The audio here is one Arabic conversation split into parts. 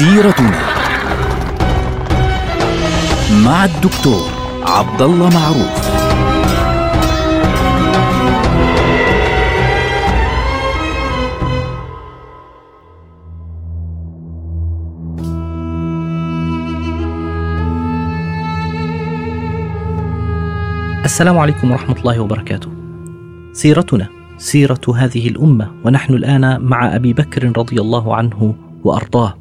سيرتنا مع الدكتور عبد الله معروف السلام عليكم ورحمة الله وبركاته. سيرتنا سيرة هذه الأمة ونحن الآن مع أبي بكر رضي الله عنه وأرضاه.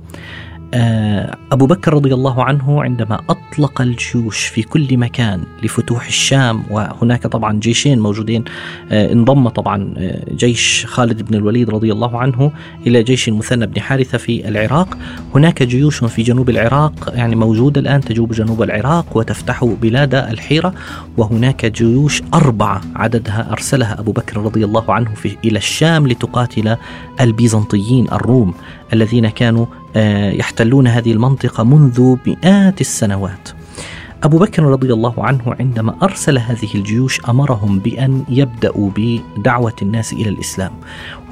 آه، أبو بكر رضي الله عنه عندما أطلق الجيوش في كل مكان لفتوح الشام وهناك طبعا جيشين موجودين آه، انضم طبعا آه، جيش خالد بن الوليد رضي الله عنه إلى جيش المثنى بن حارثة في العراق. هناك جيوش في جنوب العراق يعني موجودة الآن تجوب جنوب العراق وتفتح بلاد الحيرة. وهناك جيوش أربعة عددها أرسلها أبو بكر رضي الله عنه في إلى الشام لتقاتل البيزنطيين الروم الذين كانوا يحتلون هذه المنطقة منذ مئات السنوات. أبو بكر رضي الله عنه عندما أرسل هذه الجيوش أمرهم بأن يبدأوا بدعوة الناس إلى الإسلام.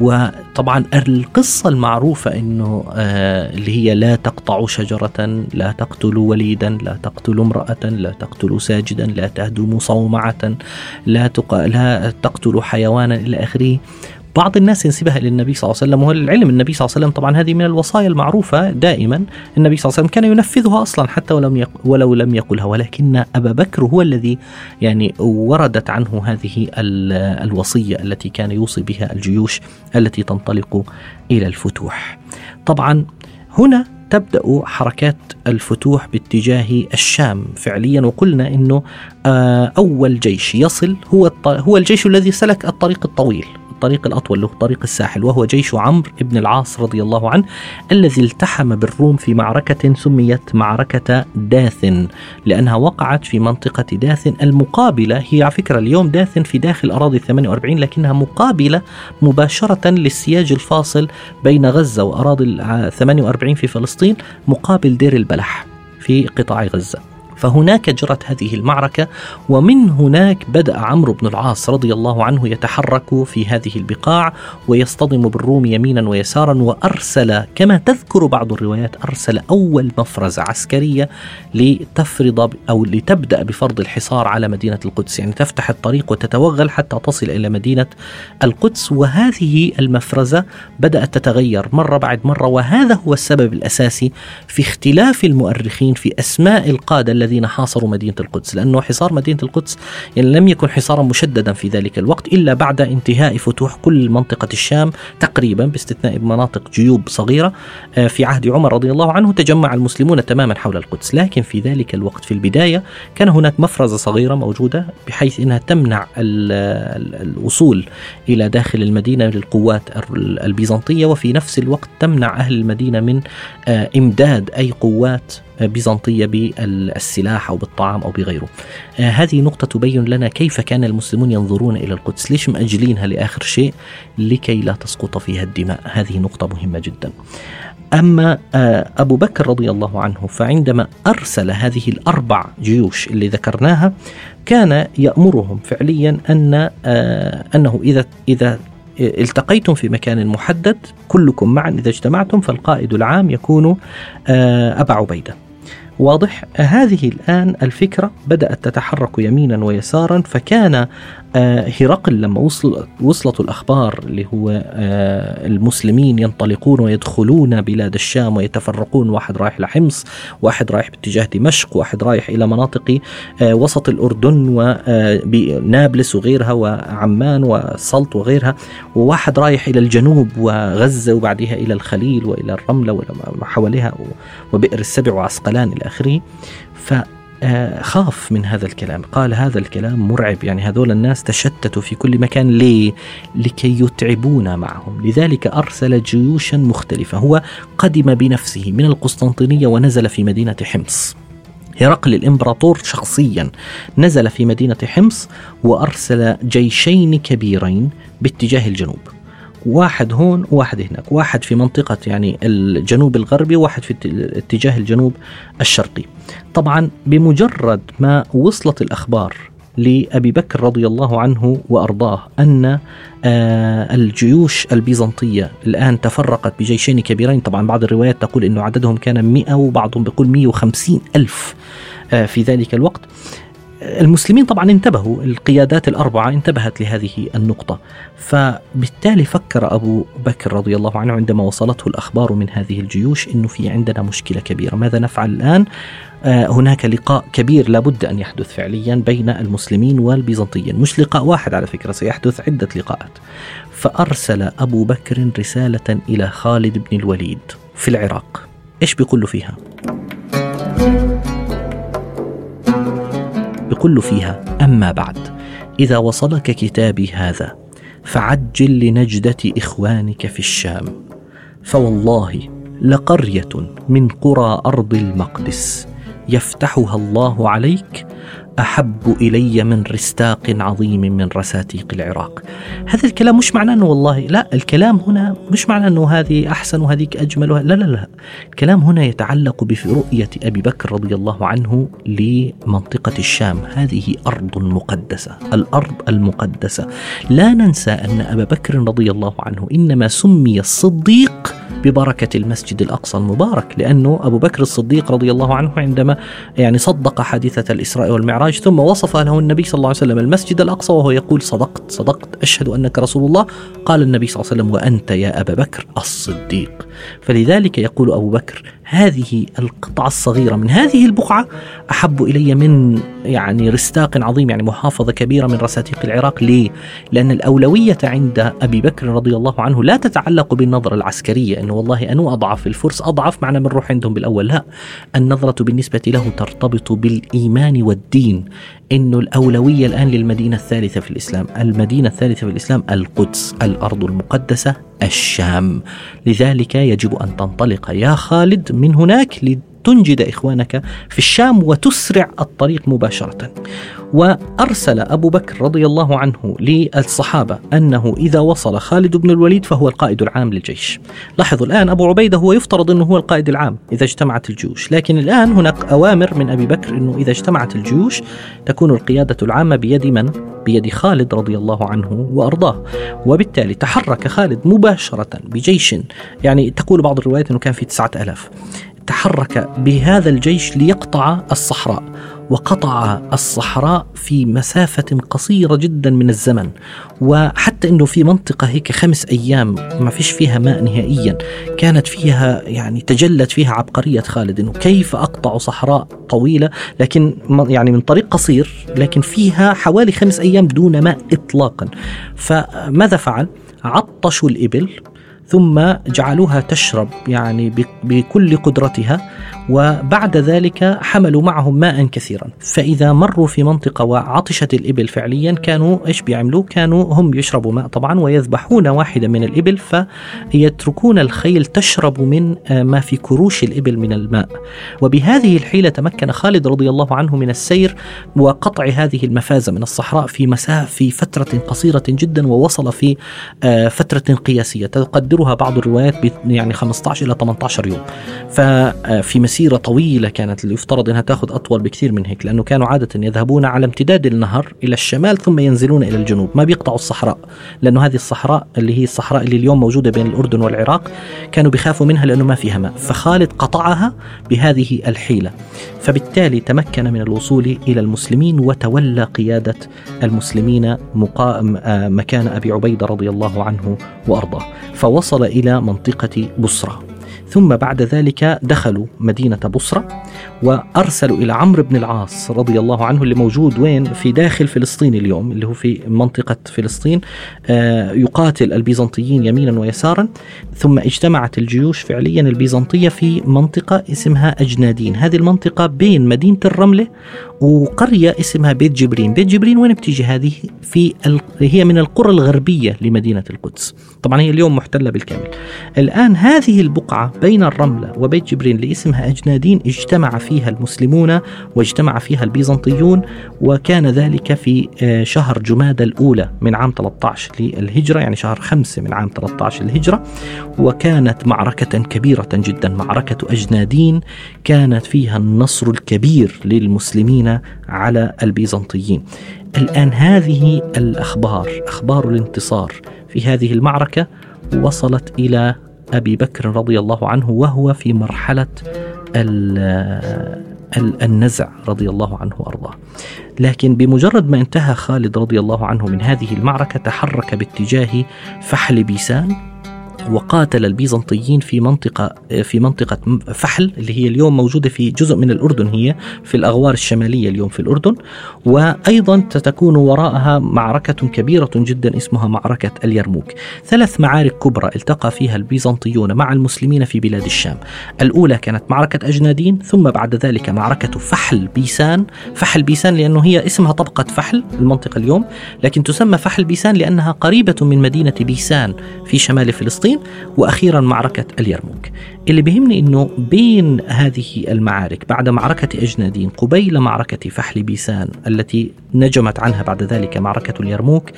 وطبعا القصة المعروفة أنه آه اللي هي لا تقطعوا شجرة لا تقتلوا وليدا لا تقتلوا امرأة لا تقتلوا ساجدا لا تهدموا صومعة لا, تق... لا تقتلوا حيوانا إلى آخره. بعض الناس ينسبها للنبي صلى الله عليه وسلم والعلم النبي صلى الله عليه وسلم طبعا هذه من الوصايا المعروفة دائما. النبي صلى الله عليه وسلم كان ينفذها أصلا حتى ولم يق ولو لم يقلها ولكن أبا بكر هو الذي يعني وردت عنه هذه الوصية التي كان يوصي بها الجيوش التي تنطلق إلى الفتوح. طبعا هنا تبدأ حركات الفتوح باتجاه الشام فعليا وقلنا إنه آه، أول جيش يصل هو هو الجيش الذي سلك الطريق الطويل. الطريق الأطول له طريق الساحل وهو جيش عمرو بن العاص رضي الله عنه الذي التحم بالروم في معركة سميت معركة داثن لأنها وقعت في منطقة داثن المقابلة. هي على فكرة اليوم داثن في داخل أراضي 48 لكنها مقابلة مباشرة للسياج الفاصل بين غزة وأراضي 48 في فلسطين مقابل دير البلح في قطاع غزة. فهناك جرت هذه المعركة ومن هناك بدأ عمرو بن العاص رضي الله عنه يتحرك في هذه البقاع ويصطدم بالروم يمينا ويسارا وأرسل كما تذكر بعض الروايات أرسل أول مفرزة عسكرية لتفرض أو لتبدأ بفرض الحصار على مدينة القدس. يعني تفتح الطريق وتتوغل حتى تصل إلى مدينة القدس. وهذه المفرزة بدأت تتغير مرة بعد مرة وهذا هو السبب الأساسي في اختلاف المؤرخين في أسماء القادة الذين حاصروا مدينة القدس لأنه حصار مدينة القدس يعني لم يكن حصارا مشددا في ذلك الوقت إلا بعد انتهاء فتوح كل منطقة الشام تقريبا باستثناء مناطق جيوب صغيرة آه، في عهد عمر رضي الله عنه تجمع المسلمون تماما حول القدس. لكن في ذلك الوقت في البداية كان هناك مفرزة صغيرة موجودة بحيث أنها تمنع الوصول إلى داخل المدينة للقوات البيزنطية وفي نفس الوقت تمنع أهل المدينة من آه، إمداد أي قوات بيزنطية بالسلاح أو بالطعام أو بغيره. آه، هذه نقطة تبين لنا كيف كان المسلمون ينظرون إلى القدس. ليش مأجلينها لآخر شيء؟ لكي لا تسقط فيها الدماء هذه نقطة مهمة جدا. أما آه، أبو بكر رضي الله عنه فعندما أرسل هذه الأربع جيوش اللي ذكرناها كان يأمرهم فعليا أن آه، أنه إذا إذا التقيتم في مكان محدد كلكم معا إذا اجتمعتم فالقائد العام يكون أبا عبيدة. واضح. هذه الآن الفكرة بدأت تتحرك يمينا ويسارا فكان هرقل لما وصل وصلت الأخبار اللي هو آه، المسلمين ينطلقون ويدخلون بلاد الشام ويتفرقون واحد رايح لحمص واحد رايح باتجاه دمشق واحد رايح إلى مناطق آه، وسط الأردن ونابلس وغيرها وعمان وسلط وغيرها وواحد رايح إلى الجنوب وغزة وبعدها إلى الخليل وإلى الرملة وما حواليها وبئر السبع وعسقلان إلى آخره. آه، خاف من هذا الكلام. قال هذا الكلام مرعب. يعني هذول الناس تشتتوا في كل مكان. ليه؟ لكي يتعبونا معهم. لذلك أرسل جيوشا مختلفة. هو قدم بنفسه من القسطنطينية ونزل في مدينة حمص. هرقل الإمبراطور شخصيا. نزل في مدينة حمص وأرسل جيشين كبيرين باتجاه الجنوب. واحد هون وواحد هناك. واحد في منطقة يعني الجنوب الغربي وواحد في اتجاه الجنوب الشرقي. طبعا بمجرد ما وصلت الأخبار لأبي بكر رضي الله عنه وأرضاه أن آه، الجيوش البيزنطية الآن تفرقت بجيشين كبيرين. طبعا بعض الروايات تقول أنه عددهم كان 100 وبعضهم بيقول 150 ألف آه، في ذلك الوقت. المسلمين طبعا انتبهوا القيادات الأربعة انتبهت لهذه النقطة. فبالتالي فكر أبو بكر رضي الله عنه عندما وصلته الأخبار من هذه الجيوش أنه في عندنا مشكلة كبيرة. ماذا نفعل الآن؟ آه، هناك لقاء كبير لابد أن يحدث فعليا بين المسلمين والبيزنطيين. مش لقاء واحد على فكرة سيحدث عدة لقاءات. فأرسل أبو بكر رسالة إلى خالد بن الوليد في العراق. إيش بيقول له فيها؟ بيقول له فيها أما بعد إذا وصلك كتابي هذا فعجل لنجدة إخوانك في الشام فوالله لقرية من قرى أرض المقدس. يفتحها الله عليك أحب إلي من رستاق عظيم من رساتيق العراق. هذا الكلام مش معناه إنه والله لا الكلام هنا مش معناه إنه هذه أحسن وهذيك أجمل لا لا لا الكلام هنا يتعلق برؤية أبي بكر رضي الله عنه لمنطقة الشام، هذه أرض مقدسة، الأرض المقدسة. لا ننسى أن أبا بكر رضي الله عنه إنما سمي الصديق ببركة المسجد الأقصى المبارك لأنه أبو بكر الصديق رضي الله عنه عندما يعني صدق حادثة الإسراء والمعراج المعراج ثم وصف له النبي صلى الله عليه وسلم المسجد الأقصى وهو يقول صدقت صدقت أشهد أنك رسول الله. قال النبي صلى الله عليه وسلم وأنت يا أبا بكر الصديق. فلذلك يقول أبو بكر هذه القطعة الصغيرة من هذه البقعة أحب إلي من يعني رستاق عظيم يعني محافظة كبيرة من رساتيق العراق. ليه؟ لأن الأولوية عند أبي بكر رضي الله عنه لا تتعلق بالنظرة العسكرية أنه والله أنو أضعف؟ الفرس أضعف معنا بنروح عندهم بالأول. لا النظرة بالنسبة له ترتبط بالإيمان والدين إنه الأولوية الآن للمدينة الثالثة في الإسلام، المدينة الثالثة في الإسلام القدس، الأرض المقدسة، الشام. لذلك يجب أن تنطلق يا خالد من هناك لتنجد إخوانك في الشام وتسرع الطريق مباشرة. وأرسل أبو بكر رضي الله عنه للصحابة أنه إذا وصل خالد بن الوليد فهو القائد العام للجيش. لاحظوا الآن أبو عبيدة هو يفترض إنه هو القائد العام إذا اجتمعت الجيوش، لكن الآن هناك أوامر من أبي بكر إنه إذا اجتمعت الجيوش تكون القيادة العامة بيد من؟ بيد خالد رضي الله عنه وأرضاه، وبالتالي تحرك خالد مباشرة بجيش يعني تقول بعض الروايات إنه كان في تسعة ألاف تحرك بهذا الجيش ليقطع الصحراء وقطع الصحراء في مسافة قصيرة جدا من الزمن وحتى أنه في منطقة هيك خمس أيام ما فيش فيها ماء نهائيا كانت فيها يعني تجلت فيها عبقرية خالد أنه كيف أقطع صحراء طويلة لكن يعني من طريق قصير لكن فيها حوالي خمس أيام دون ماء إطلاقا فماذا فعل؟ عطشوا الإبل ثم جعلوها تشرب يعني بكل قدرتها. وبعد ذلك حملوا معهم ماء كثيرا. فإذا مروا في منطقة وعطشت الإبل فعليا كانوا إيش بيعملوا؟ كانوا هم يشربوا ماء طبعا ويذبحون واحدة من الإبل فيتركون الخيل تشرب من آه، ما في كروش الإبل من الماء. وبهذه الحيلة تمكن خالد رضي الله عنه من السير وقطع هذه المفازة من الصحراء في مسافة في فترة قصيرة جدا ووصل في آه، فترة قياسية. تقدرها بعض الروايات يعني 15 إلى 18 يوم. ففي مسيرة مسيرة طويلة كانت اللي يفترض أنها تأخذ أطول بكثير من هيك لأنه كانوا عادة يذهبون على امتداد النهر إلى الشمال ثم ينزلون إلى الجنوب. ما بيقطعوا الصحراء لأنه هذه الصحراء اللي هي الصحراء اللي اليوم موجودة بين الأردن والعراق كانوا بيخافوا منها لأنه ما فيها ماء. فخالد قطعها بهذه الحيلة. فبالتالي تمكن من الوصول إلى المسلمين وتولى قيادة المسلمين مقام آه، مكان أبي عبيدة رضي الله عنه وأرضاه. فوصل إلى منطقة بصرة. ثم بعد ذلك دخلوا مدينة بصرة وأرسلوا إلى عمرو بن العاص رضي الله عنه اللي موجود وين؟ في داخل فلسطين اليوم اللي هو في منطقة فلسطين آه، يقاتل البيزنطيين يمينا ويسارا ثم اجتمعت الجيوش فعليا البيزنطية في منطقة اسمها أجنادين. هذه المنطقة بين مدينة الرملة وقرية اسمها بيت جبرين. بيت جبرين وين بتيجي هذه؟ في ال... هي من القرى الغربية لمدينة القدس. طبعا هي اليوم محتلة بالكامل. الآن هذه البقعة بين الرملة وبيت جبرين اللي اسمها أجنادين اجتمع فيها المسلمون واجتمع فيها البيزنطيون وكان ذلك في آه، شهر جمادى الأولى من عام 13 للهجرة يعني شهر 5 من عام 13 للهجرة. وكانت معركة كبيرة جدا معركة أجنادين. كانت فيها النصر الكبير للمسلمين المسلمين على البيزنطيين الآن هذه الأخبار أخبار الانتصار في هذه المعركة وصلت إلى أبي بكر رضي الله عنه وهو في مرحلة النزع رضي الله عنه وأرضاه. لكن بمجرد ما انتهى خالد رضي الله عنه من هذه المعركة تحرك باتجاه فحل بيسان وقاتل البيزنطيين في منطقة في منطقة فحل اللي هي اليوم موجودة في جزء من الأردن هي في الأغوار الشمالية اليوم في الأردن. وأيضا ستكون وراءها معركة كبيرة جدا اسمها معركة اليرموك. ثلاث معارك كبرى التقى فيها البيزنطيون مع المسلمين في بلاد الشام. الأولى كانت معركة أجنادين ثم بعد ذلك معركة فحل بيسان. فحل بيسان لأنه هي اسمها طبقة فحل المنطقة اليوم لكن تسمى فحل بيسان لأنها قريبة من مدينة بيسان في شمال فلسطين. وأخيرا معركة اليرموك. اللي بيهمني إنه بين هذه المعارك بعد معركة أجنادين قبيل معركة فحل بيسان التي نجمت عنها بعد ذلك معركة اليرموك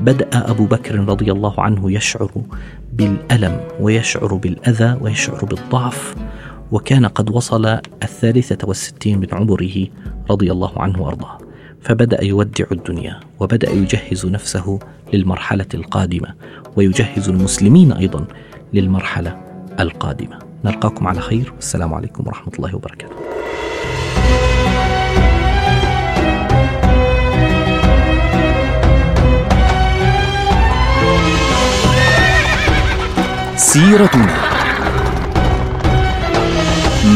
بدأ أبو بكر رضي الله عنه يشعر بالألم ويشعر بالأذى ويشعر بالضعف وكان قد وصل الثالثة والستين من عمره رضي الله عنه وأرضاه فبدأ يودع الدنيا وبدأ يجهز نفسه للمرحلة القادمة ويجهز المسلمين أيضا للمرحلة القادمة. نلقاكم على خير. والسلام عليكم ورحمة الله وبركاته. سيرتنا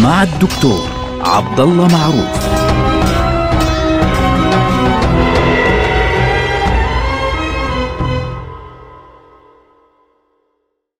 مع الدكتور عبد الله معروف.